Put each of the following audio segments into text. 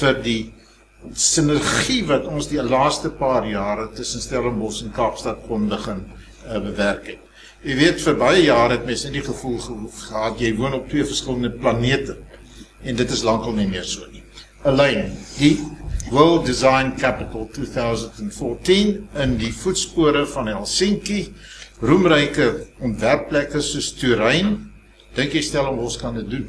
vir die sinergie wat ons die laaste paar jare tussen Stellenbosch en Kaapstad kon begin uh, bewerk het. Jy weet vir baie jare het mense nie die gevoel gehad jy woon op twee verskillende planete en dit is lankal nie meer so nie. Alleen die World Design Capital 2014 in die voetspore van Helsinki, roemryke ontwerpplekke soos Turyn, dink jy Stellenbosch kan dit doen?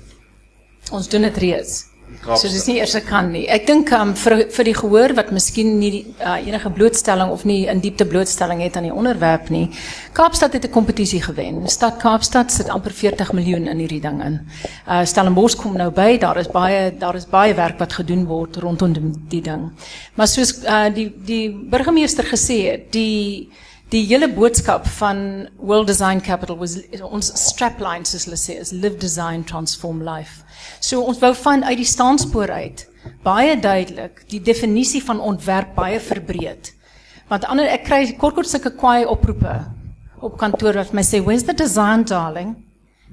Ons doen dit reeds. So dis nie eers kan nie. Ek dink um, vir vir die gehoor wat miskien nie die, uh, enige blootstelling of nie in diepte blootstelling het aan die onderwerp nie. Kaapstad het 'n kompetisie gewen. Stad Kaapstad sit amper 40 miljoen in hierdie ding in. Uh Stellenbosch kom nou by. Daar is baie daar is baie werk wat gedoen word rondom die ding. Maar soos uh die die burgemeester gesê die die hele boodskap van World Design Capital was ons strapline soos hulle sê is live design transform life. So ons wou van uit die staanspoor uit baie duidelik die definisie van ontwerp baie verbreed. Want ander ek kry kort kort sulke kwaai oproepe op kantoor wat my sê where's the design darling?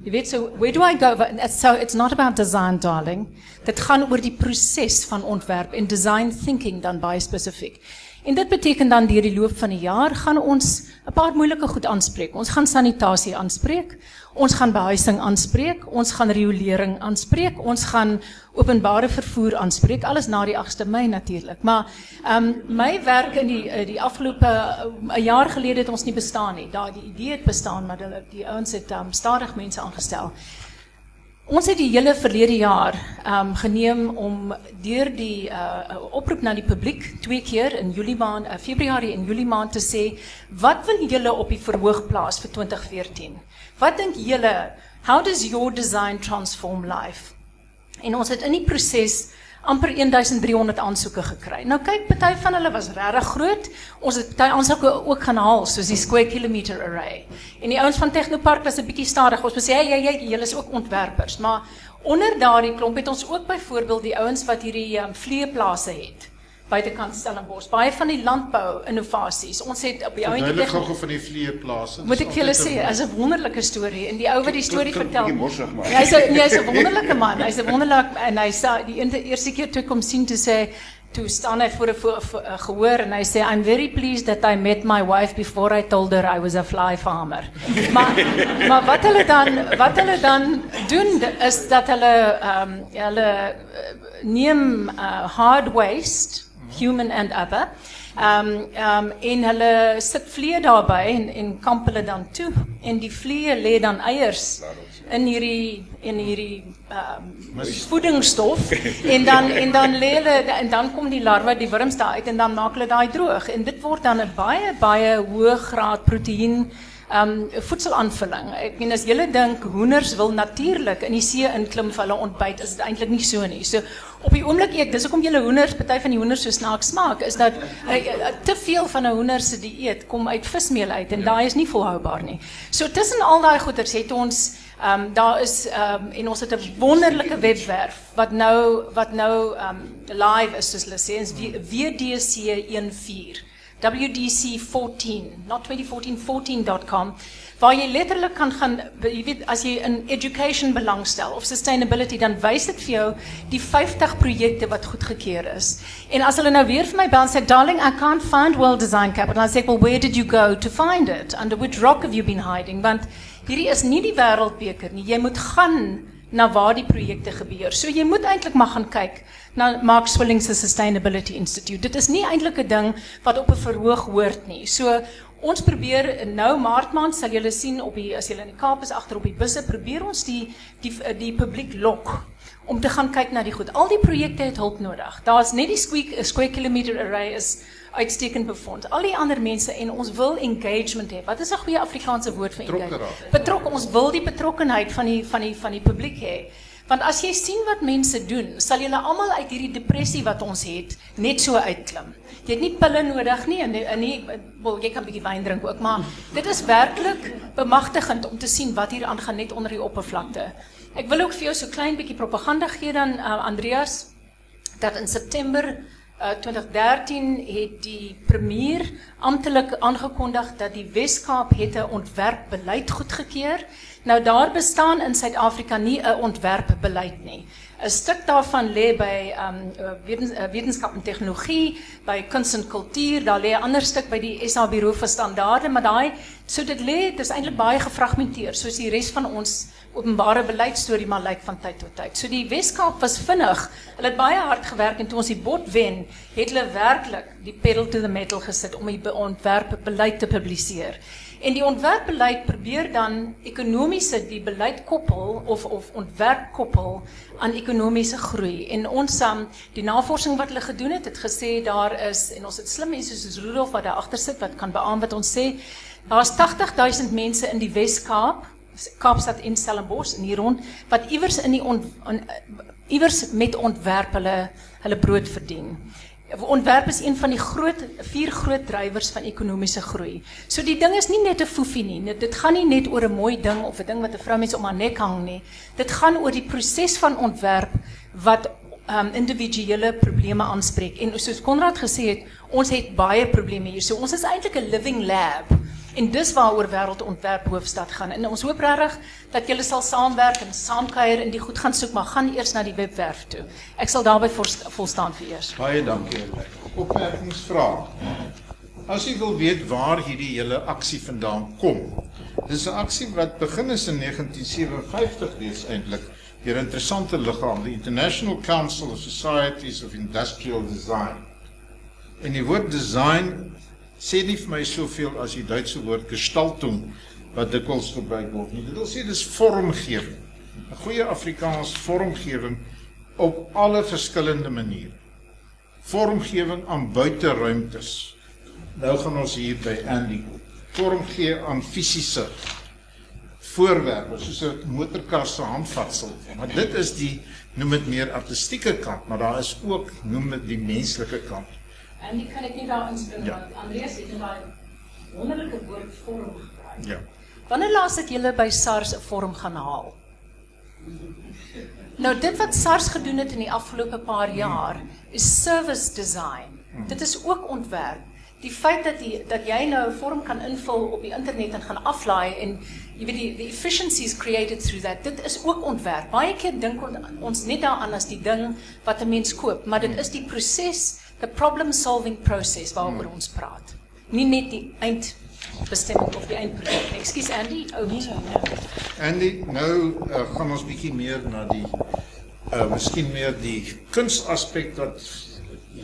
Jy weet so where do I go? So it's not about design darling. Dit gaan oor die proses van ontwerp en design thinking dan baie spesifiek. En dit beteken dan deur die loop van die jaar gaan ons 'n paar moeilike goed aanspreek. Ons gaan sanitasie aanspreek. Ons gaan behuising aanspreek, ons gaan riolering aanspreek, ons gaan openbare vervoer aanspreek, alles na die 8de Mei natuurlik. Maar ehm um, my werk in die eh, die afgelope 'n uh, jaar gelede het ons nie bestaan nie. Daai die idee het bestaan, maar hulle die ouens het um, stadig mense aangestel. Ons het die hele verlede jaar um, geneem om deur die uh, oproep na die publiek twee keer in Julie maand, uh, Februarie en Julie maand te sê, wat wil julle op die verhoog plaas vir 2014? Wat dink julle, how does your design transform life? En ons het in die proses amper 1300 aansoeke gekry. Nou kyk, party van hulle was regtig groot. Ons het party aansoeke ook gaan haal, soos die square kilometer array. En die ouens van Technopark was 'n bietjie stadig. Ons sê, "Hey, jy jy julle is ook ontwerpers." Maar onder daardie klomp het ons ook byvoorbeeld die ouens wat hierdie um, vleeplase het buitekant Stellenbosch. Baie van die landbou innovasies. Ons het op die ou gou van die vleeplase. Moet ek julle sê, is 'n wonderlike storie en die ou wat die storie vertel. Hy's 'n hy's 'n wonderlike man. Hy's 'n wonderlik en hy sê die eerste keer toe kom sien toe sê toe staan hy voor 'n gehoor en hy sê I'm very pleased that I met my wife before I told her I was a fly farmer. maar maar wat hulle dan wat hulle dan doen is dat hulle ehm um, hulle eh, neem uh, hard waste human and other. Um um en hulle sit vlee daarbey en en kamp hulle dan toe. En die vlee lê dan eiers in hierdie in hierdie um voedingsstof. En dan en dan lê hulle en dan kom die larwe die wurms daar uit en dan maak hulle daai droog. En dit word dan 'n baie baie hoë graad proteïen um voedselaanvulling. Ek meen as julle dink hoenders wil natuurlik in die see inklim vir hulle ontbyt, is dit eintlik nie so nie. So op die oomblik eet, dis hoekom julle hoenders, party van die hoenders so snaaks smaak, is dat uh, uh, te veel van 'n hoender se dieet kom uit vismeel uit en daai is nie volhoubaar nie. So tussen al daai goeders het ons Ehm um, daar is ehm um, en ons het 'n wonderlike webwerf wat nou wat nou ehm um, live is soos hulle sê, is WDC14 WDC14, not 2014, waar jy letterlik kan gaan, jy weet, as jy in education belangstel of sustainability, dan wys dit vir jou die 50 projekte wat goedgekeur is. En as hulle nou weer vir my bel sê, darling, I can't find World Design Capital, I say, well, where did you go to find it? Under which rock have you been hiding? Want hierdie is nie die wereldbeker nie. Jy moet gaan na waar die projekte gebeur. So jy moet eintlik maar gaan kyk na Mark Swilling se Sustainability Institute. Dit is nie eintlik 'n ding wat op 'n verhoog hoort nie. So ons probeer nou maart maand sal julle sien op die as julle in die Kaap is agter op die busse probeer ons die die die, publiek lok om te gaan kyk na die goed. Al die projekte het hulp nodig. Daar's net die squeak square kilometer array is uitstekend befonds. Al die ander mense en ons wil engagement hê. Wat is 'n goeie Afrikaanse woord vir engagement? Betrokke. Ons wil die betrokkenheid van die van die van die publiek hê. Want as jy sien wat mense doen, sal julle almal uit hierdie depressie wat ons het, net so uitklim. Jy het nie pille nodig nie en en nie wel jy kan 'n bietjie wyn drink ook, maar dit is werklik bemagtigend om te sien wat hier aangaan net onder die oppervlakte. Ek wil ook vir jou so klein bietjie propaganda gee dan uh, Andreas dat in September Uh, 2013 het die premier amptelik aangekondig dat die Wes-Kaap het 'n ontwerpbeleid goedgekeur. Nou daar bestaan in Suid-Afrika nie 'n ontwerpbeleid nie. 'n stuk daarvan lê by um wetens, wetenskap en tegnologie, by kuns en kultuur, daar lê 'n ander stuk by die SA Buro vir Standaarde, maar daai so dit lê, dit is eintlik baie gefragmenteer soos die res van ons openbare beleidstorie maar lyk van tyd tot tyd. So die Weskaap was vinnig. Hulle het baie hard gewerk en toe ons die bot wen, het hulle werklik die pedal to the metal gesit om die ontwerp beleid te publiseer. En die ontwerpbeleid probeer dan ekonomiese die beleid koppel of of ontwerp koppel aan ekonomiese groei. En ons um, die navorsing wat hulle gedoen het, het gesê daar is en ons het slim mense soos Rudolf wat daar agter sit wat kan beamoen wat ons sê. Daar's 80000 mense in die Wes-Kaap, Kaapstad en Stellenbosch en hier rond wat iewers in die on, on, iewers met ontwerp hulle hulle brood verdien. Ontwerp is een van die groot vier groot drywers van ekonomiese groei. So die ding is nie net 'n foefie nie. Dit gaan nie net oor 'n mooi ding of 'n ding wat 'n vrou mens om haar nek hang nie. Dit gaan oor die proses van ontwerp wat um individuele probleme aanspreek. En soos Konrad gesê het, ons het baie probleme hier. So ons is eintlik 'n living lab. En dis waaroor wêreldontwerp hoofstad gaan. En ons hoop regtig dat julle sal saamwerk en saamkuier en die goed gaan soek, maar gaan eers na die webwerf toe. Ek sal daarby volstaan vir eers. Baie dankie. Opmerkingsvraag. As jy wil weet waar hierdie hele aksie vandaan kom. Dis 'n aksie wat begin is in 1957 wees eintlik deur 'n interessante liggaam, die International Council of Societies of Industrial Design. En die woord design sê nie vir my soveel as die Duitse woord Gestaltung wat dikwels gebruik word nie. Dit wil sê dis vormgewing. 'n Goeie Afrikaans vormgewing op alle verskillende maniere. Vormgewing aan buiteruimtes. Nou gaan ons hier by Andy vormgee aan fisiese voorwerpe soos 'n motorkar se handvatsel. Maar dit is die noem dit meer artistieke kant, maar daar is ook noem dit die menslike kant. En die kan ek nie daar inspring ja. want Andreas het net daai wonderlike woord vorm gebruik. Ja. Wanneer laas het julle by SARS 'n vorm gaan haal? Nou dit wat SARS gedoen het in die afgelope paar jaar is service design. Dit is ook ontwerp. Die feit dat jy dat jy nou 'n vorm kan invul op die internet en gaan aflaai en jy weet die the efficiencies created through that dit is ook ontwerp. Baie keer dink ons net daaraan as die ding wat 'n mens koop, maar dit is die proses the problem solving process waaroor hmm. ons praat. Nie net die eindbestemming of die eindproduk. Ekskuus Andy, ou oh, so nou. Andy, nou uh, gaan ons bietjie meer na die uh miskien meer die kunsaspek wat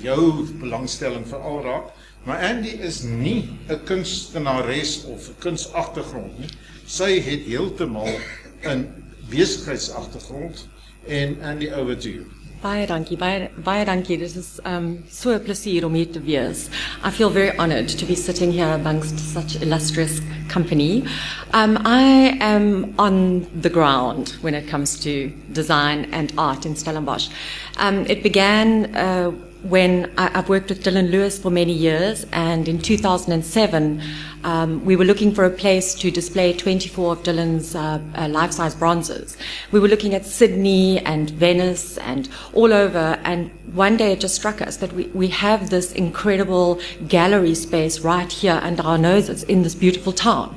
jou belangstelling veral raak. Maar Andy is nie 'n kunstenares of 'n kunsagtergrond nie. Sy het heeltemal 'n besigheidsagtergrond en Andy over to you. Baie dankie, baie, baie dankie. Dit is um, so 'n plesier om hier te wees. I feel very honored to be sitting here amongst such illustrious company. Um, I am on the ground when it comes to design and art in Stellenbosch. Um, it began uh, when I, have worked with Dylan Lewis for many years, and in 2007, um, we were looking for a place to display 24 of Dylan's uh, uh, life-size bronzes. We were looking at Sydney and Venice and all over, and one day it just struck us that we, we have this incredible gallery space right here under our noses in this beautiful town.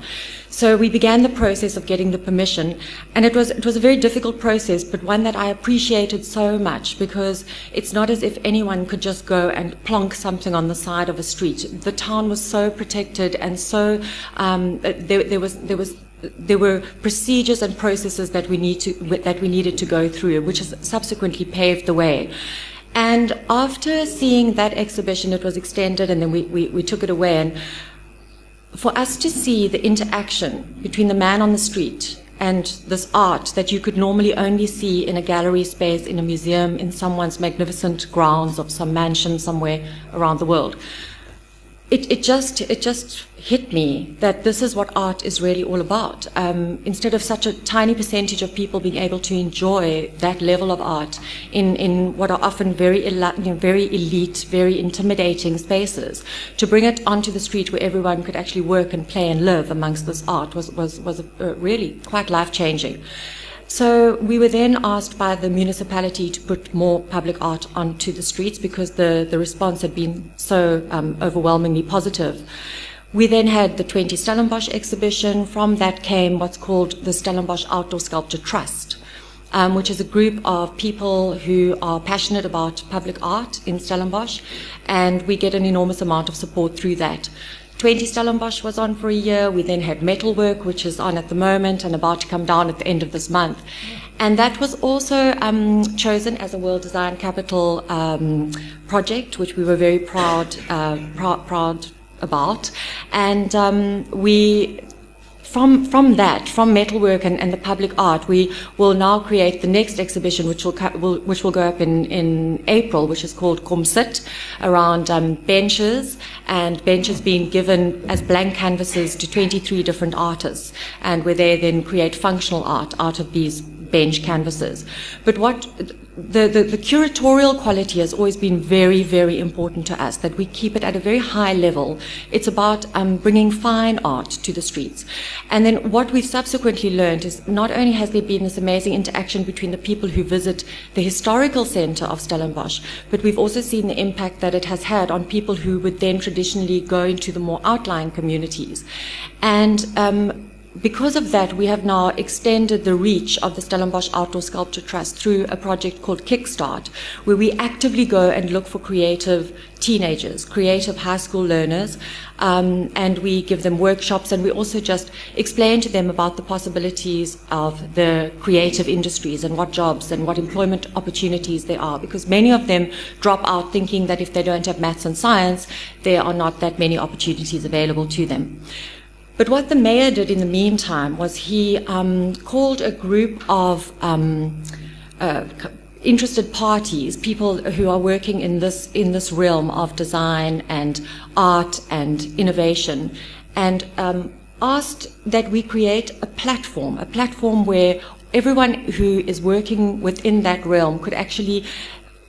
So we began the process of getting the permission, and it was it was a very difficult process, but one that I appreciated so much because it's not as if anyone could just go and plonk something on the side of a street. The town was so protected, and so um, there, there was there was there were procedures and processes that we need to that we needed to go through, which has subsequently paved the way. And after seeing that exhibition, it was extended, and then we, we, we took it away. And for us to see the interaction between the man on the street and this art that you could normally only see in a gallery space, in a museum, in someone's magnificent grounds of some mansion somewhere around the world it, it just it just hit me that this is what art is really all about. Um, instead of such a tiny percentage of people being able to enjoy that level of art in, in what are often very you know, very elite, very intimidating spaces, to bring it onto the street where everyone could actually work and play and live amongst this art was was was a, a really quite life changing. So we were then asked by the municipality to put more public art onto the streets because the, the response had been so um, overwhelmingly positive. We then had the 20 Stellenbosch exhibition. From that came what's called the Stellenbosch Outdoor Sculpture Trust. um, which is a group of people who are passionate about public art in Stellenbosch, and we get an enormous amount of support through that. 20 Stellenbosch was on for a year. We then had Metalwork, which is on at the moment and about to come down at the end of this month. And that was also um, chosen as a World Design Capital um, project, which we were very proud, uh, pr- proud about. And um, we from, from that, from metalwork and, and the public art, we will now create the next exhibition, which will, will which will go up in, in April, which is called Comsit, around um, benches and benches being given as blank canvases to 23 different artists, and where they then create functional art out of these bench canvases. But what the, the, the, curatorial quality has always been very, very important to us, that we keep it at a very high level. It's about um, bringing fine art to the streets. And then what we've subsequently learned is not only has there been this amazing interaction between the people who visit the historical center of Stellenbosch, but we've also seen the impact that it has had on people who would then traditionally go into the more outlying communities. And um, because of that, we have now extended the reach of the Stellenbosch Outdoor Sculpture Trust through a project called Kickstart, where we actively go and look for creative teenagers, creative high school learners, um, and we give them workshops and we also just explain to them about the possibilities of the creative industries and what jobs and what employment opportunities there are, because many of them drop out thinking that if they don't have maths and science, there are not that many opportunities available to them. But what the mayor did in the meantime was he um, called a group of um, uh, interested parties, people who are working in this in this realm of design and art and innovation, and um, asked that we create a platform, a platform where everyone who is working within that realm could actually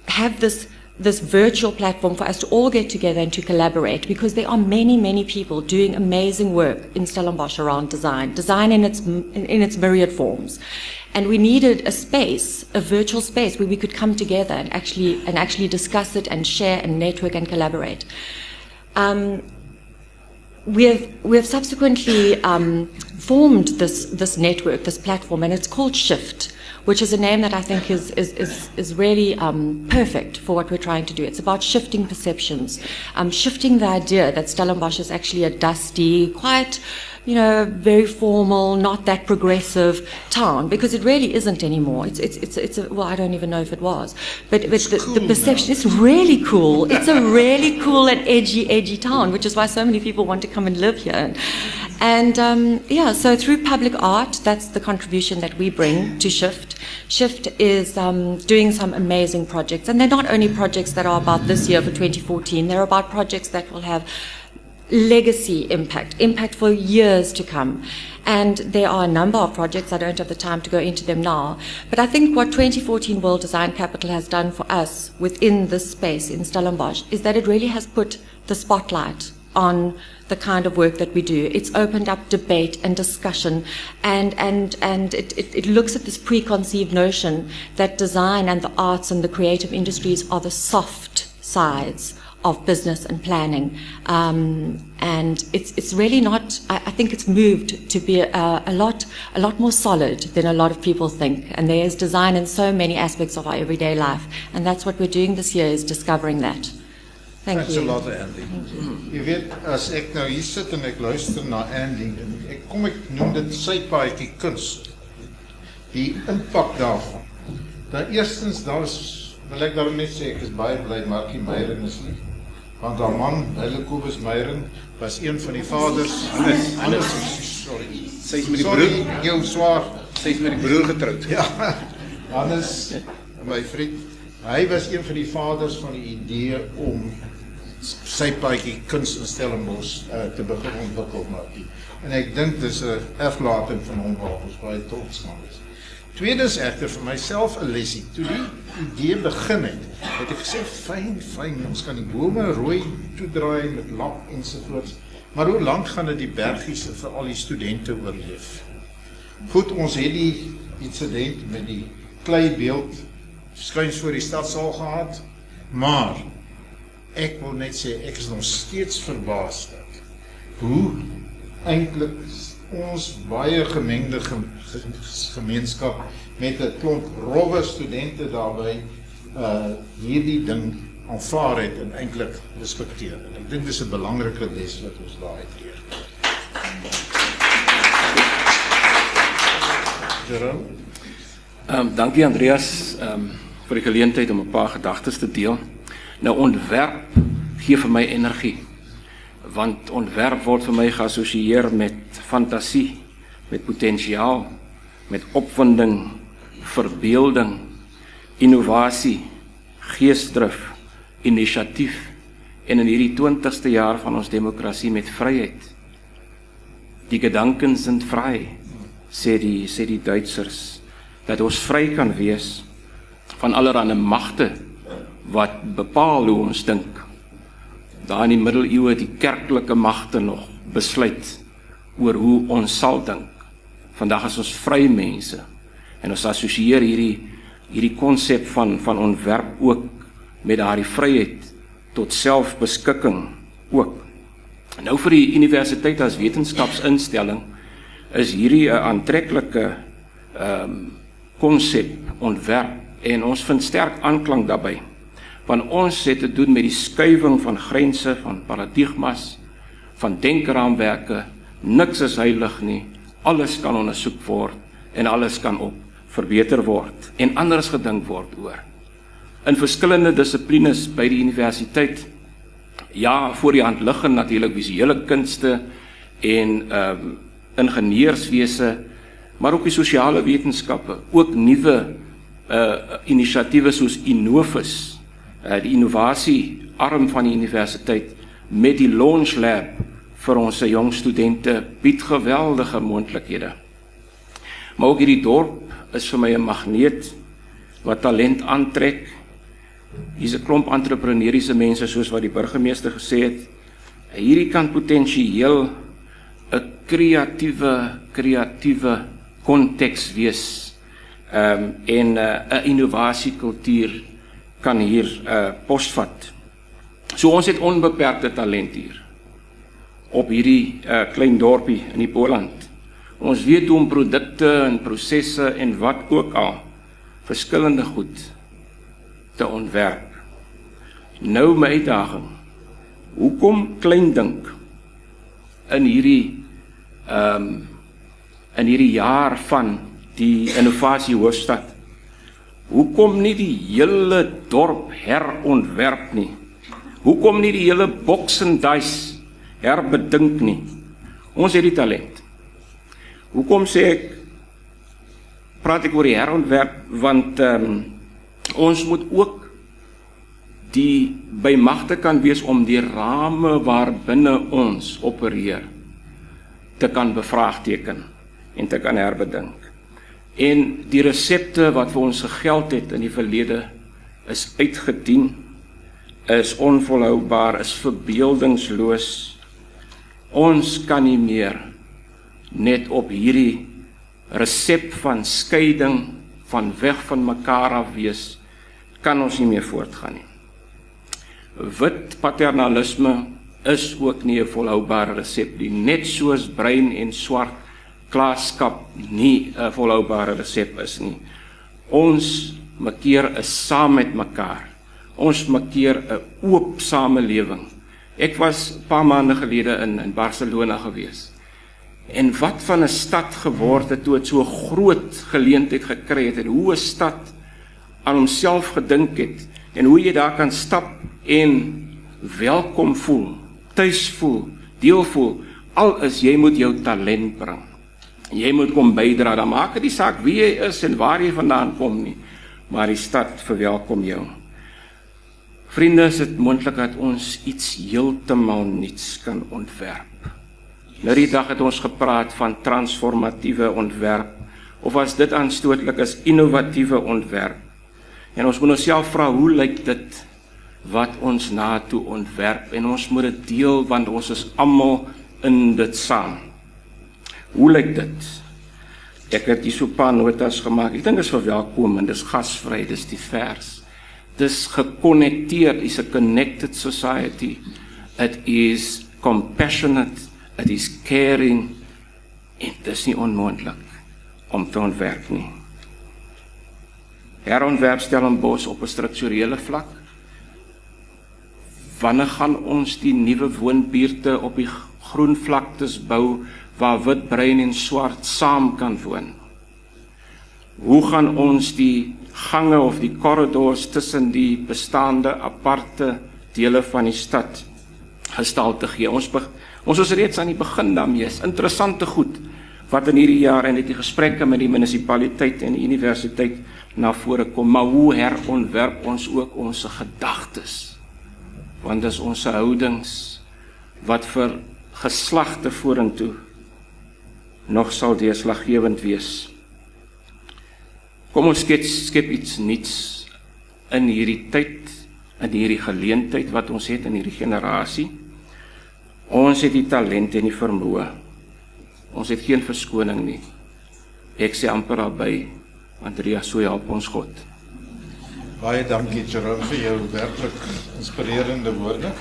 have this this virtual platform for us to all get together and to collaborate because there are many, many people doing amazing work in Stellenbosch around design, design in its, in its myriad forms. And we needed a space, a virtual space where we could come together and actually, and actually discuss it and share and network and collaborate. Um, we have, we have subsequently um, formed this, this network, this platform, and it's called Shift which is a name that I think is, is, is, is really um, perfect for what we're trying to do. It's about shifting perceptions, um, shifting the idea that Stellenbosch is actually a dusty, quite you know, very formal, not that progressive town because it really isn't anymore. It's it's it's, it's a, well, I don't even know if it was, but but the, cool the, perception is really cool. It's a really cool and edgy edgy town, which is why so many people want to come and live here. And um, yeah, so through public art, that's the contribution that we bring to Shift. Shift is um, doing some amazing projects, and they're not only projects that are about this year for 2014. They're about projects that will have legacy impact, impact for years to come. And there are a number of projects, I don't have the time to go into them now, but I think what 2014 World Design Capital has done for us within this space in Stellenbosch is that it really has put the spotlight on the kind of work that we do. It's opened up debate and discussion, and, and, and it, it, it, looks at this preconceived notion that design and the arts and the creative industries are the soft sides of business and planning. Um, and it's, it's really not, I, I, think it's moved to be a, a, lot, a lot more solid than a lot of people think. And there is design in so many aspects of our everyday life. And that's what we're doing this year is discovering that. Thank Thanks you. a lot, Andy. Thank you. Jy weet, as ek nou hier sit en ek luister na Andy en ek kom ek noem dit sy paadjie kuns. Die impak daarvan. Dan eerstens dan is wil ek daarom net sê ek is baie bly Markie Meyering is nie. Want haar man, Hulle Kobus Meyering, was een van die vaders. Hannes, Hannes, sorry. Sy is met die broer, jou swaar, sy is met die broer getroud. Ja. Hannes, my vriend, hy was een van die vaders van die idee om sy paadjie kuns in Stellenbosch uh, te begin ontwikkel Martie. En ek dink dis 'n erflating van hom waarop ons baie trots kan wees. Tweedens egter vir myself 'n lesie. Toe die idee begin het, het ek gesê fyn, fyn, ons kan die bome rooi toedraai met lap ensovoorts. Maar hoe lank gaan dit die bergies vir al die studente oorleef? Goed, ons het die insident met die klei beeld skuins voor die stadsaal gehad, maar ek wil net sê ek is nog steeds verbaas dat hoe eintlik ons baie gemengde gemeenskap met 'n klomp rowwe studente daarbey uh hierdie ding aanvaar het en eintlik respekteer. En ek dink dis 'n belangrike les wat ons daai leer. Jerome. Ehm um, dankie Andreas ehm um, vir die geleentheid om 'n paar gedagtes te deel. Nou ontwerp gee vir my energie. Want ontwerp word vir my geassosieer met fantasie, met potensiaal, met opwinding, verbeelding, innovasie, geesdrif, inisiatief en in hierdie 20ste jaar van ons demokrasie met vryheid. Die gedagten sind frei, sê die sê die Duitsers, dat ons vry kan wees van allerlei magte wat bepaal hoe ons dink. Daar in die middeleeue die kerklike magte nog besluit oor hoe ons sal dink. Vandag is ons vrye mense en ons assosieer hierdie hierdie konsep van van ontwerp ook met daardie vryheid tot selfbeskikking ook. Nou vir die universiteit as wetenskapsinstelling is hierdie 'n aantreklike ehm um, konsep ontwerp en ons vind sterk aanklank daarbey. Want ons het te doen met die skuwing van grense, van paradigmas, van denkraamwerke. Niks is heilig nie. Alles kan ondersoek word en alles kan op verbeter word en anders gedink word oor. In verskillende dissiplines by die universiteit ja, voor die hand liggend natuurlik visuele kunste en ehm um, ingenieurswese maar ook die sosiale wetenskappe, ook nuwe uh inisiatiewe soos Innovus, uh die innovasie arm van die universiteit met die Launch Lab vir ons jong studente bied geweldige moontlikhede. Maar ook hierdie dorp is vir my 'n magneet wat talent aantrek. Hier's 'n klomp entrepreneursiese mense soos wat die burgemeester gesê het. Hierdie kan potensieel 'n kreatiewe kreatiewe konteks wees. Ehm um, en 'n uh, innovasiekultuur kan hier 'n uh, posvat. So ons het onbeperkte talent hier op hierdie uh, klein dorpie in die Poland. Ons weet hoe om produkte en prosesse en wat ook al verskillende goed te ontwerp. Nou my uitdaging. Hoekom klein dink in hierdie ehm um, in hierdie jaar van die innovasie hoofstad. Hoekom nie die hele dorp herontwerp nie? Hoekom nie die hele Boksendais herbedink nie? Ons het die talent. Hoekom sê ek praat ek oor die herontwerp want ehm um, ons moet ook die bymagte kan wees om die rame waarbinne ons opereer te kan bevraagteken en te kan herbedink. En die resepte wat vir ons gegeld het in die verlede is uitgedien, is onvolhoubaar, is verbeeldingsloos. Ons kan nie meer net op hierdie resep van skeiding van weg van mekaar af wees kan ons nie meer voortgaan nie. Wit paternalisme is ook nie 'n volhoubare resep nie, net soos bruin en swart klaaskap nie 'n volhoubare resep is nie. Ons makeer is saam met mekaar. Ons makeer 'n oop samelewing. Ek was 'n paar maande gelede in in Barcelona gewees. En wat van 'n stad geword het toe dit so groot geleentheid gekry het en hoe 'n stad aan homself gedink het en hoe jy daar kan stap en welkom voel, tuis voel, deel voel, al is jy moet jou talent bring jy moet kom bydra. Dan maak dit nie saak wie jy is en waar jy vandaan kom nie, maar die stad verwelkom jou. Vriende, is dit moontlik dat ons iets heeltemal nuuts kan ontwerp? Nou die dag het ons gepraat van transformatiewe ontwerp of as dit aanstootlik is innovatiewe ontwerp. En ons moet onsself vra hoe lyk dit wat ons na toe ontwerp en ons moet dit deel want ons is almal in dit saam. Hoe lyk dit? Ek het hier so 'n paar notas gemaak. Ek dink dit is verwelkomend, dis gasvry, dis divers. Dis gekonnekteer, is a connected society. It is compassionate, it is caring. En dis nie onmoontlik om te ontwerp nie. Herontwerp Stellenbosch op 'n strukturele vlak. Wanneer gaan ons die nuwe woonbuurte op die groen vlaktes bou waar wit, bruin en swart saam kan woon? Hoe gaan ons die gange of die korridors tussen die bestaande aparte dele van die stad gestalte gee? Ons ons is reeds aan die begin daarmee. Interessante goed wat in hierdie jaar en dit die gesprekke met die munisipaliteit en die universiteit na vore kom, maar hoe herontwerp ons ook ons gedagtes? Want dis ons houdings wat vir geslagte vorentoe nog sal deurslaggewend wees. Kom ons skep skep iets nuuts in hierdie tyd, in hierdie geleentheid wat ons het in hierdie generasie. Ons het die talent en die vermoë Ons het geen verskoning nie. Ek sê amper daarby Andrea so help ons God. Baie dankie Jerome vir jou werklik inspirerende woorde.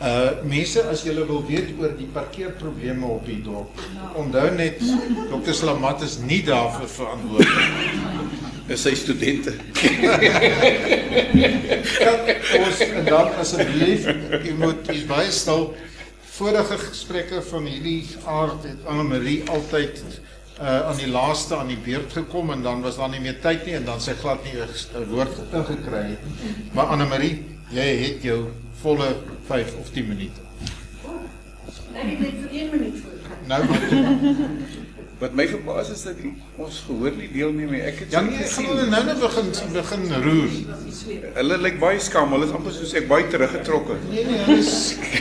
Uh mense as julle wil weet oor die parkeerprobleme op die dorp. Onthou net Dr. Slamat is nie daarvoor verantwoordelik. Is sy studente. ons en dan asseblief, jy moet jy baie stil vorige gesprekke van hierdie aard het Anne Marie altyd uh aan die laaste aan die beurt gekom en dan was daar nie meer tyd nie en dan sy glad nie 'n woord ingekry het. Maar Anne Marie, jy het jou volle 5 of 10 minute. Ek het net vir 1 minuut voor. Nou. Wat my verbaas is dat die, ons gehoor nie deelneem nie. Ek het Ja nee, gaan hulle nou nou begin begin roer. Hulle lyk baie skaam. Hulle is amper soos ek baie teruggetrokke. Nee nee, hulle is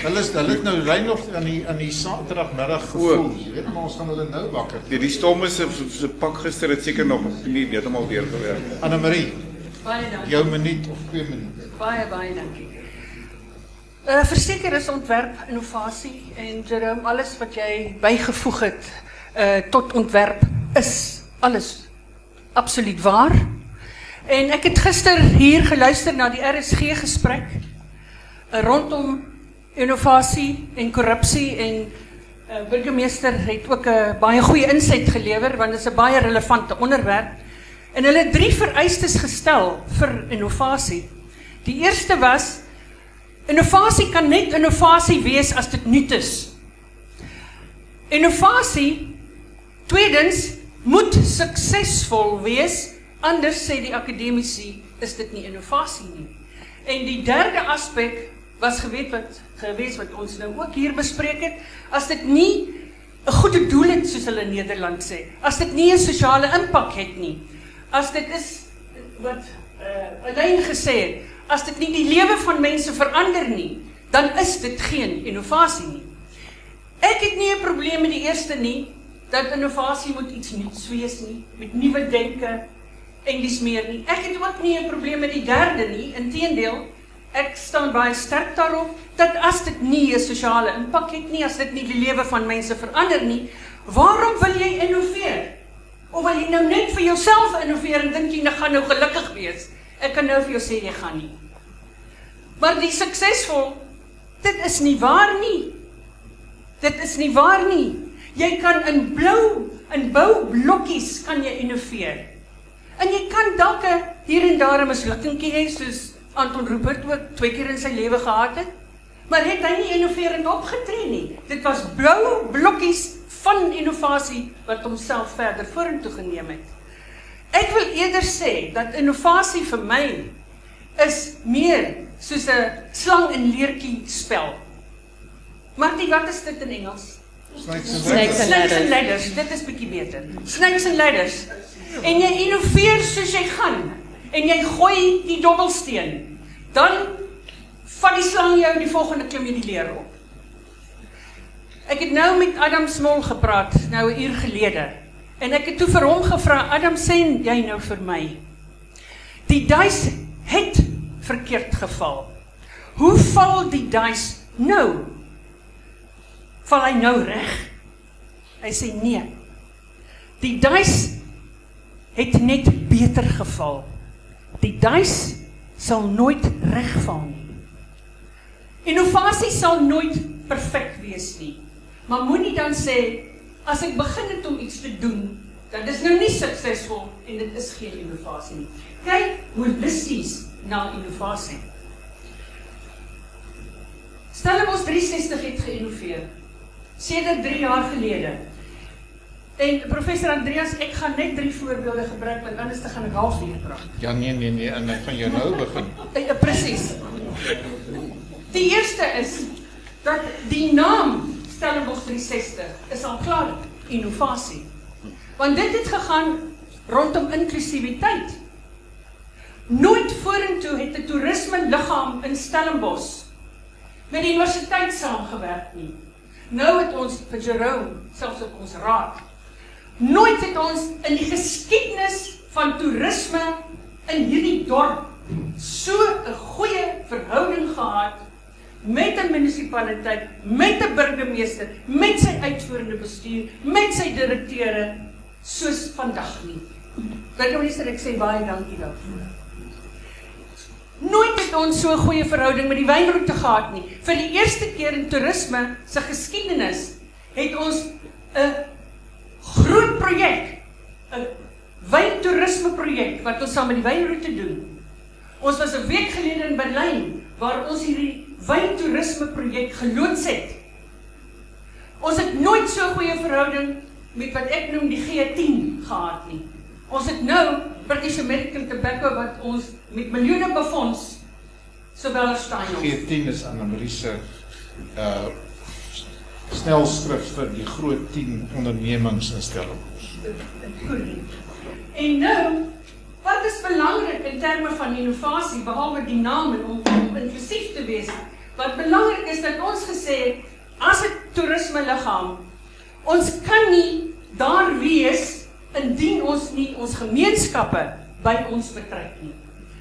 hulle is hulle het nou ry nog aan die aan die Saterdagmiddag gevoel. Jy weet maar ons gaan hulle nou wakker. Die die stomme se se pak gister het seker nog nie heeltemal weer gewerk. Anne Marie, Baie dankie. jou minuut of 2 minute. Baie baie dankie. Uh verseker is ontwerp innovasie en Jerome alles wat jy bygevoeg het uh tot ontwerp is alles absoluut waar. En ek het gister hier geluister na die RSG gesprek uh, rondom innovasie en korrupsie en uh, burgemeester het ook 'n baie goeie insig gelewer want dit is 'n baie relevante onderwerp. En hulle het drie vereistes gestel vir innovasie. Die eerste was innovasie kan net innovasie wees as dit nuut is. Innovasie tweedens moet suksesvol wees, anders sê die akademici is dit nie innovasie nie. En die derde aspek was geweet wat gewees wat ons nou ook hier bespreek het, as dit nie 'n goeie doel het soos hulle in Nederland sê, as dit nie 'n sosiale impak het nie, as dit is wat uh Alain gesê het, as dit nie die lewe van mense verander nie, dan is dit geen innovasie nie. Ek het nie 'n probleem met die eerste nie dat innovasie moet iets nuuts wees nie, met nuwe denke en dis meer nie. Ek het ook nie 'n probleem met die derde nie, inteendeel, ek staan baie sterk daarop dat as dit nie 'n sosiale impak het nie, as dit nie die lewe van mense verander nie, waarom wil jy innoveer? Of wil jy nou net vir jouself innoveer en dink jy jy gaan nou gelukkig wees? Ek kan nou vir jou sê jy gaan nie. Maar die suksesvol, dit is nie waar nie. Dit is nie waar nie. Jy kan in blou in boublokkies kan jy innoveer. En jy kan dalk hier en daar 'n mislukkingkie hê soos Anton Rupert ook twee keer in sy lewe gehad het. Maar het hy nie innoverend opgetree nie. Dit was blou blokkies van innovasie wat homself verder vorentoe geneem het. Ek wil eerder sê dat innovasie vir my is meer soos 'n slang en leertjie spel. Martie, wat is dit in Engels? Snakes and and Snakes ladders. and ladders, dit is bietjie beter. Snakes and ladders. En jy innoveer soos jy gaan en jy gooi die dobbelsteen. Dan vat die slang jou en die volgende klim jy die leer op. Ek het nou met Adam Smol gepraat nou 'n uur gelede. En ek het toe vir hom gevra, Adam sê jy nou vir my. Die duis het verkeerd geval. Hoe val die duis nou? Val hy nou reg? Hy sê nee. Die duis het net beter geval. Die duis sal nooit regval nie. Innovasie sal nooit perfek wees nie. Maar moenie dan sê as ek begin het om iets te doen, dan is nou nie suksesvol en dit is geen innovasie nie. Kyk holisties na innovasie. Stellenbosch 360 het geïnnoveer sedert 3 jaar gelede. En professor Andreas, ek gaan net drie voorbeelde gebruik want anders te gaan ek halfuur praat. Ja nee nee nee, en ek van jou nou begin. Uh, uh, Presies. Die eerste is dat die naam Stellenbosch 360 is al klaar innovasie. Want dit het gegaan rondom inklusiwiteit. Nooit vorentoe het 'n toerisme liggaam in Stellenbosch met die universiteit saamgewerk nie. Nou het ons vir Jerome selfs op ons raad. Nooit het ons in die geskiedenis van toerisme in hierdie dorp so 'n goeie verhouding gehad met 'n munisipaliteit, met 'n burgemeester, met sy uitvoerende bestuur, met sy direkteure soos vandag nie. Burgemeester, ek sê baie dankie daarvoor. Nooit het ons so 'n goeie verhouding met die wynroete gehad nie. Vir die eerste keer in toerisme se geskiedenis het ons 'n groot projek, 'n wyntoerisme projek wat ons saam met die wynroete doen. Ons was 'n week gelede in Berlyn waar ons hierdie wyntoerisme projek geloods het. Ons het nooit so 'n goeie verhouding met wat ek noem die G10 gehad nie. Ons het nou British American Tobacco wat ons met miljoene befonds sowel as Stein. G10 is Annelie se uh snelskrif vir die groot 10 ondernemings in Stellenbosch. En nou, wat is belangrik in terme van innovasie behalwe die naam en om, om inklusief te wees? Wat belangrik is dat ons gesê het as 'n toerisme liggaam ons kan nie daar wees indien ons nie ons gemeenskappe by ons betrek nie.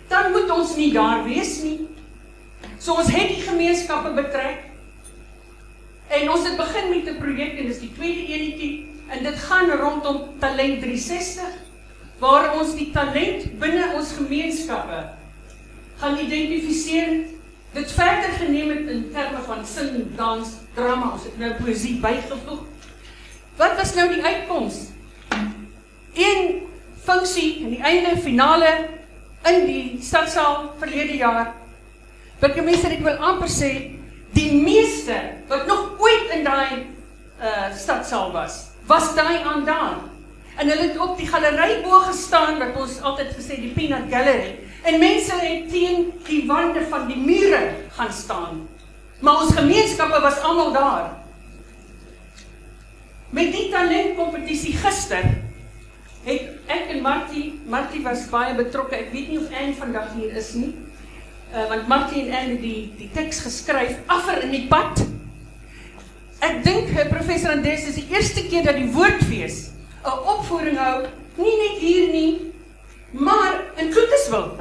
Dan moet ons nie daar wees nie. So ons het die gemeenskappe betrek. En ons het begin met 'n projek en dis die tweede enetjie en dit gaan rondom Talent 360 waar ons die talent binne ons gemeenskappe gaan identifiseer. Dit verder geneem het in terme van sing, dans, drama, ons het nou poesie bygevoeg. Wat was nou die uitkoms? Een funksie in die einde finale in die stadsaal verlede jaar. Burgemeester, ek wil amper sê die meeste wat nog ooit in daai uh stadsaal was, was daai aan daar. En hulle het op die galery bo gestaan wat ons altyd gesê die Peanut Gallery. En mense het teen die wande van die mure gaan staan. Maar ons gemeenskappe was almal daar. Met die talentkompetisie gister het ek en Martie, Martie was baie betrokke. Ek weet nie of Anne vandag hier is nie. Uh want Martie en Anne het die die teks geskryf affer in die pad. Ek dink uh, professor Andres is die eerste keer dat die woordfees 'n opvoering hou, nie net hier nie, maar in Kloetiswil.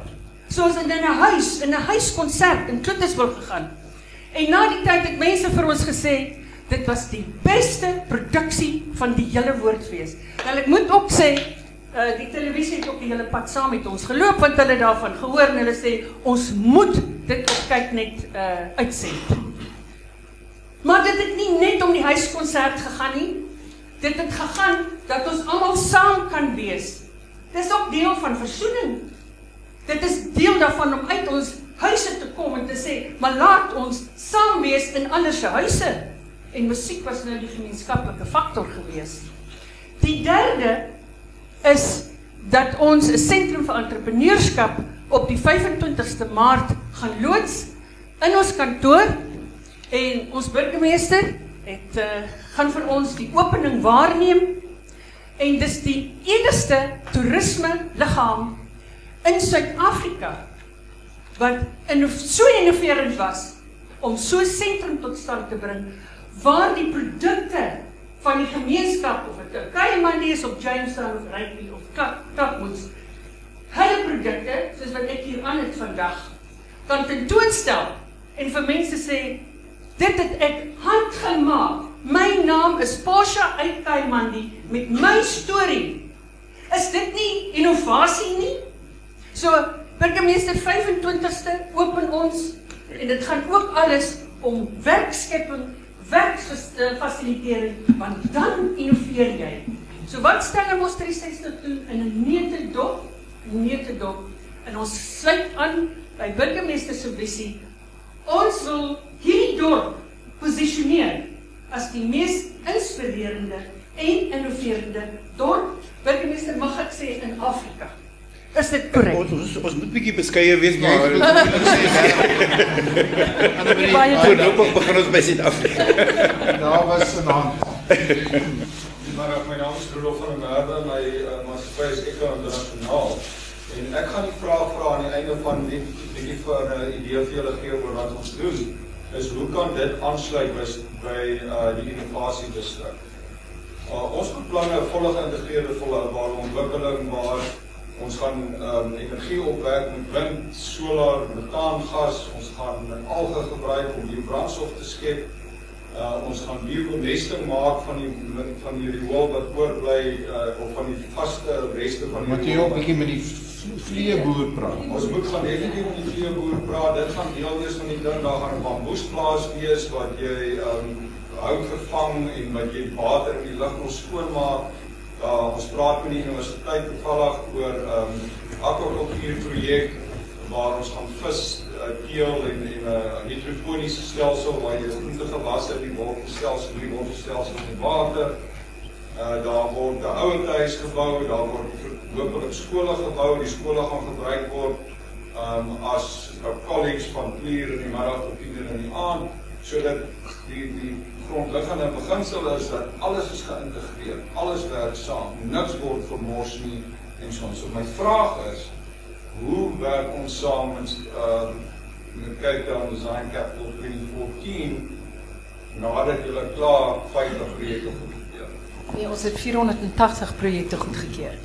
Soos in 'n huis, in 'n huiskonsert in Kloetiswil gegaan. En na die tyd het mense vir ons gesê dit was die beste produksie van die hele woordfees. Nou ek moet ook sê uh die televisie het ook die hele pad saam met ons geloop want hulle daarvan gehoor en hulle sê ons moet dit op kyk net uh uitsend. Maar dit het nie net om die huiskonsert gegaan nie. Dit het gegaan dat ons almal saam kan wees. Dis ook deel van versoening. Dit is deel daarvan om uit ons huise te kom en te sê, maar laat ons saam wees in ander se huise. En musiek was nou die gemeenskaplike faktor gewees. Die derde is dat ons 'n sentrum vir entrepreneurskap op die 25ste Maart gaan loods in ons kantoor en ons burgemeester het uh, gaan vir ons die opening waarneem. En dis die enigste toerisme liggaam in Suid-Afrika wat in so innoverend was om so 'n sentrum tot stand te bring waar die produkte van die gemeenskap of dit Kaimandy is op Jamestown of Rugby of Kapmoets hulle produkte soos wat ek hier aan het vandag kan tentoonstel en vir mense sê dit het ek handgemaak my naam is Portia uit Kaimandy met my storie is dit nie innovasie nie so burgemeester 25ste open ons en dit gaan ook alles om werkskepping werksfasilitering want dan innoveer jy. So wat Stellenbosch 360 doen in 'n neutedop, neutedop en ons sluit aan by burgemeester se visie. Ons wil hierdie dorp posisioneer as die mees inspirerende en innoverende dorp, burgemeester mag ek sê in Afrika. Is dit korrek? Ons ons, ons moet bietjie beskeie wees maar Baie voorlopig begin ons by Suid-Afrika. Daar was 'n hand. Goeiemôre, my naam is Rudolf van der Merwe, my uh, maatskappy is Eco Internasionaal. En ek gaan die vraag vra aan die einde van net 'n bietjie vir 'n uh, idee vir julle gee oor wat ons doen. Is hoe kan dit aansluit by by uh, die innovasie distrik? Uh, ons beplan 'n volle geïntegreerde volhoubare ontwikkeling waar ons gaan um, energie opwek met wind, solar, metaangas, ons gaan alge gebruik om die brandstof te skep. Uh, ons gaan biobemesting maak van die van die riool wat oorbly uh, of van die vaste reste van die Moet jy ook bietjie met die vleeboer praat? Ons moet gaan definitief met die vleeboer praat. Dit gaan deel wees van die ding. Daar gaan 'n bamboesplaas wees wat jy um hout vervang en wat jy water in die lug wil skoonmaak. Uh, ons praat met die universiteit toevallig oor um akwakultuur projek waar ons gaan vis uh, teel en en 'n uh, hidroponiese stelsel waar jy groente gewasse in die wortelstelsel, in die wortelstelsel die water. Uh, daar word 'n ouerhuis gebou, daar word hopelik skole gebou, die skole gaan gebruik word um as 'n college van 4 in die middag tot 10 in die aand sodat die die grondliggende beginsel is dat alles is geïntegreer, alles werk saam, niks word vermors nie en so. So my vraag is hoe werk ons saam met uh met Cape Town Design Capital 2014 nadat julle klaar 50 projekte goedgekeur? Nee, ons het 480 projekte goedgekeur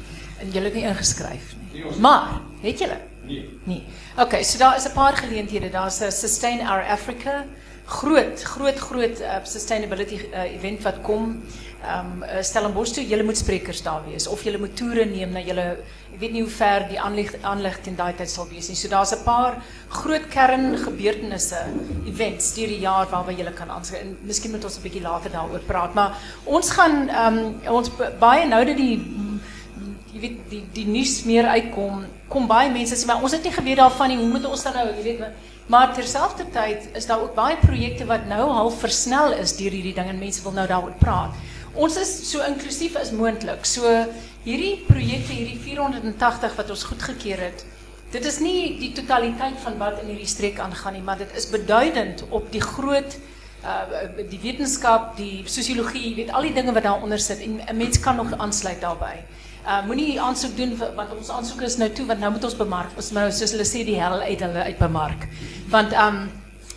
en julle het nie ingeskryf nie. Nee, Maar, het julle? Nee. Nee. Okay, so daar is 'n paar geleenthede. Daar's 'n Sustain Our Africa groot groot groot uh, sustainability uh, event wat kom. Ehm um, Stellenbosch toe, julle moet sprekers daar wees of julle moet toere neem na julle ek weet nie hoe ver die aanleg teen daai tyd sal wees nie. So daar's 'n paar groot kerngebeurtenisse events die jaar waarby julle kan aanskryf. En miskien moet ons 'n bietjie later daaroor praat, maar ons gaan um, ons b- baie nou dat die weet die die nuus meer uitkom, kom baie mense sê maar ons het nie geweet daarvan nie. Hoe moet ons dan nou, jy weet, maar, maar terselfdertyd is daar ook baie projekte wat nou half versnel is deur hierdie ding en mense wil nou daaroor praat. Ons is so inklusief as moontlik. So hierdie projekte, hierdie 480 wat ons goedgekeur het, dit is nie die totaliteit van wat in hierdie streek aangaan nie, maar dit is beduidend op die groot uh die wetenskap, die sosiologie, weet al die dinge wat daaronder sit en 'n mens kan nog aansluit daarbey. Uh moenie aansoek doen want ons aansoek is nou toe want nou moet ons bemark. Ons nou soos hulle sê die hel uit hulle uit bemark. Want um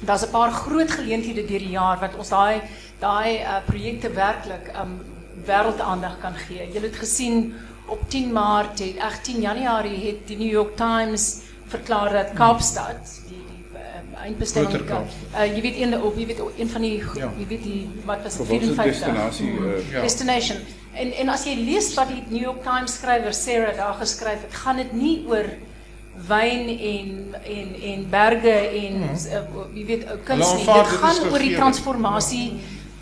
daar's 'n paar groot geleenthede deur die jaar wat ons daai daai uh projekte werklik um wêreldaandag kan gee. Jy het gesien op 10 Maart, het, ag 10 Januarie het die New York Times verklaar dat Kaapstad die die um, eindbestemming uh, jy weet een op jy weet een van die Ja. jy weet die wat was dit, Verwilderde 54 destinasie uh, Ja. destination. En en as jy lees wat die New York Times skrywer Sarah daar geskryf het, gaan dit nie oor wyn en en en berge en uh, jy weet uh, kuns nie. Dit gaan oor die transformasie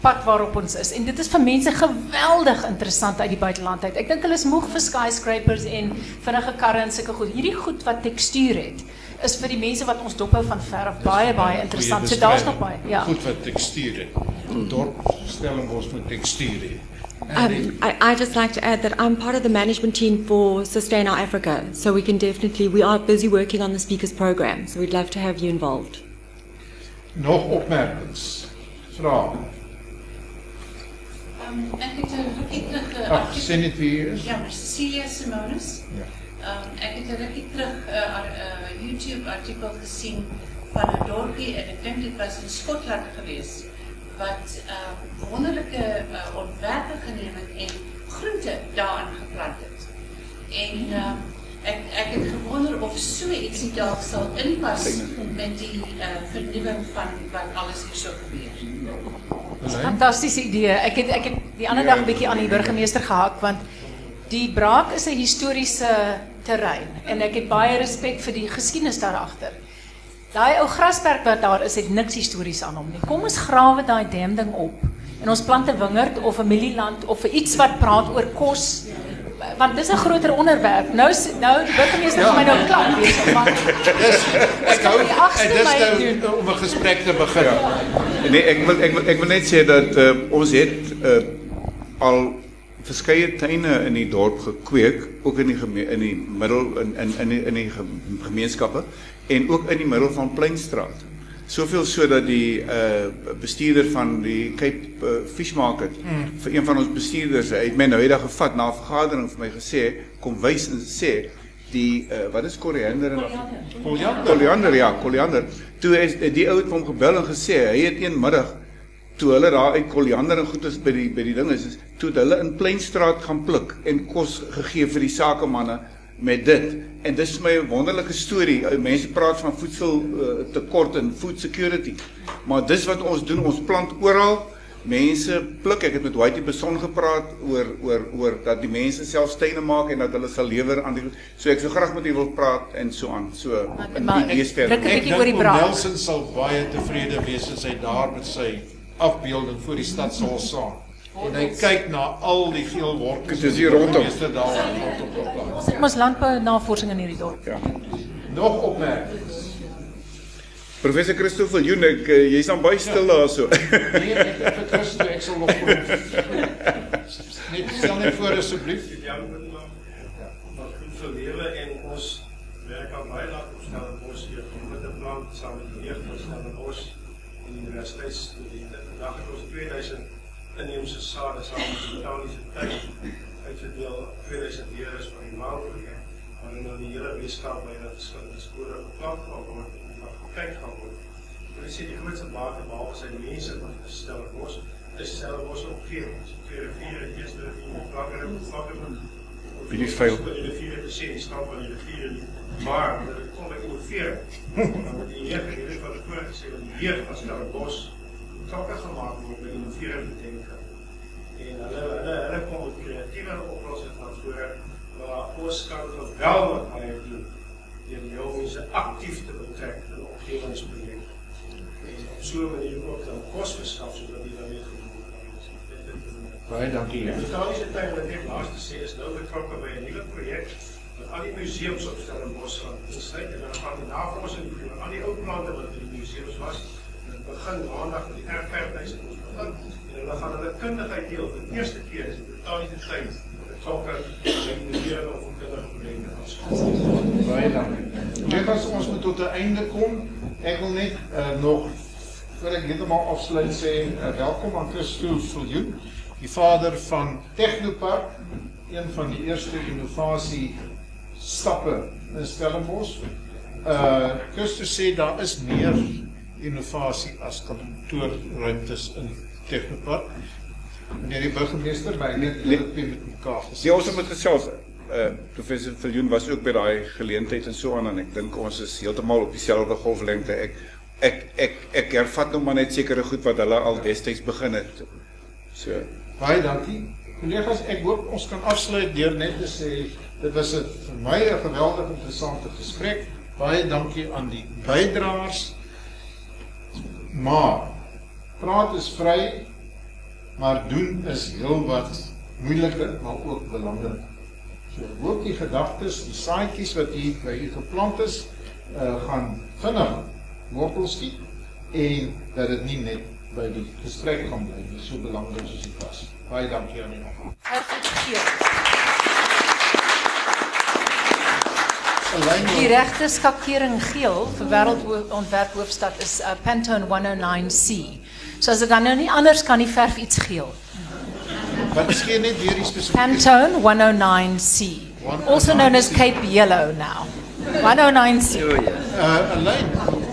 pad waarop ons is. En dit is vir mense geweldig interessant uit die buiteland uit. Ek dink hulle is moeg vir skyscrapers en vinnige karre en sulke goed. Hierdie goed wat tekstuur het is vir die mense wat ons dophou van ver af baie baie interessant. So daar's nog baie. Ja. Goed wat tekstuur het. Dorp Stellenbosch moet tekstuur hê. Um, I, I just like to add that I'm part of the management team for Sustain Our Africa, so we can definitely, we are busy working on the speakers program, so we'd love to have you involved. Nog opmerkings? Vrae? Um, ek het 'n rukkie terug 'n Ag, sê net hier is. Ja, maar Cecilia Simonis. Ja. Um, ek het 'n rukkie terug 'n uh, uh, YouTube artikel gesien van 'n dorpie en ek dink dit was in Skotland geweest wat uh, wonderlike uh, ontwerpe geneem het en groente daarin geplant het. En um, ek ek het gewonder of so ietsie dalk sal inpas met die uh, vernuwing van wat alles hier so gebeur. Fantastiese idee. Ek het ek het die ander dag 'n bietjie aan die burgemeester gehak want die braak is 'n historiese terrein en ek het baie respek vir die geskiedenis daar agter. Daai ou grasperk wat daar is, het niks histories aan hom nie. Kom ons grawe daai dam ding op en ons plant 'n wingerd of 'n mielieland of iets wat praat oor kos want dis 'n groter onderwerp. Nou nou burgemeester ja. my nou klaar besig maar dis ek hou en dis nou om 'n gesprek te begin. Ja. Nee, ek wil ek wil ek wil net sê dat uh, ons het uh, al verskeie tuine in die dorp gekweek, ook in die in die middel in in in die, in die gemeenskappe en ook in die middel van Pleinstraat. Soveel so dat die uh bestuurder van die Cape uh, Fish Market mm. vir een van ons bestuurders het my nou eendag gevat na 'n vergadering vir my gesê kom wys en sê die uh wat is koriander en koriander koriander ja koriander toe is die ou het hom gebel en gesê hy het een middag toe hulle daar uit koriander en goedes by die by die ding is toe hulle in Pleinstraat gaan pluk en kos gegee vir die sakemanne met dit. En dis my wonderlike storie. Mense praat van voedsel uh, tekort en food security. Maar dis wat ons doen. Ons plant oral. Mense pluk. Ek het met Whitey Beson gepraat oor oor oor dat die mense self steine maak en dat hulle sal lewer aan die So ek sou graag met u wil praat en so aan. So in die eerste Ek dink oor die braai. Nelson sal baie tevrede wees as hy daar met sy afbeelding voor die stad sal staan. En hy kyk na al die geel wolke. Dis hier rondom. Meeste daar rondom op plaas. Ons het mos landbou navorsing in hierdie dorp. Ja. Nog opmerkings. Professor Christoffel Junek, eh, jy's dan baie stil daar so. nee, ek het vir Christo ek sal nog kom. Net stel net voor asseblief. Ja, wat goed vir lewe en ons werk aan baie laat opstel en ons hier kom met 'n plan saam met die jeug van Stellenbosch en die universiteitsstudente. Vandag het ons 2000 inheemse sade saam met botaniese tuin uitgedeel 2000 jaar is van die maalprojek waarin nou die hele Weskaap by dat verskillende skole geplant gaan word en wat gekyk gaan word. Hulle sê die grootste baat behalwe sy mense wat gestel word, is Stellenbosch omgewing. Twee riviere, die eerste rivier, vlakker en vlakker van Wie die veel die riviere te sien staan van die riviere nie. Maar dit kom ek innoveer. Want die jeug het dit wat voor gesê dat die jeug van Stellenbosch betrokke gemaak word by innoverende denke. En hulle hulle hulle kom met kreatiewe oplossings van voor waar ons kan wel wat baie doen deur die jong mense aktief te betrek in omgewingsprojekte. En op so 'n manier ook dan kos verskaf sodat die dan weer gedoen Baie dankie. Ja. Die Italiese tuin wat ek laaste sê is nou betrokke by 'n nuwe projek wat al die museums op Stellenbosch gaan insluit en dan gaan die navorsing doen oor al die ou plante wat in die museums was begin maandag met die erfverwys en ons begin en hulle gaan hulle kundigheid deel vir die eerste keer is die totale tyd betrokke by die of kinderprobleme van skool. Baie dankie. Net as ons tot 'n einde kom, ek wil net uh, nog voor ek heeltemal afsluit sê uh, welkom aan Christo Viljoen, die vader van Technopark, een van die eerste innovasie stappe in Stellenbosch. Uh Christo sê daar is meer innovasie as kantoorruimtes in Technopark. Meneer die burgemeester, my net dit met mekaar gesê. Ja, ons het gesels. Uh professor Viljoen was ook by daai geleentheid en so aan en ek dink ons is heeltemal op dieselfde golflengte. Ek ek ek ek hervat nou maar net sekere goed wat hulle al destyds begin het. So baie dankie. Kollegas, ek hoop ons kan afsluit deur net te sê dit was 'n vir my 'n geweldig interessante gesprek. Baie dankie aan die bydraers. Maar praat is vry, maar doen is heelwat moeiliker, maar ook belangrik. So hoop die gedagtes, die saadjies wat hier by u geplant is, uh, gaan vinnig wortel skiet en dat dit nie net by die gesprek gaan bly nie, so belangrik soos dit was. Baie dankie aan julle. Die regte skakering geel vir wêreldontwerp hoofstad is uh, Pantone 109C. So as dit dan nou nie anders kan nie verf iets geel. Wat is geen net weer die spesifieke Pantone 109C. Also known as Cape Yellow now. 109C. Uh, alleen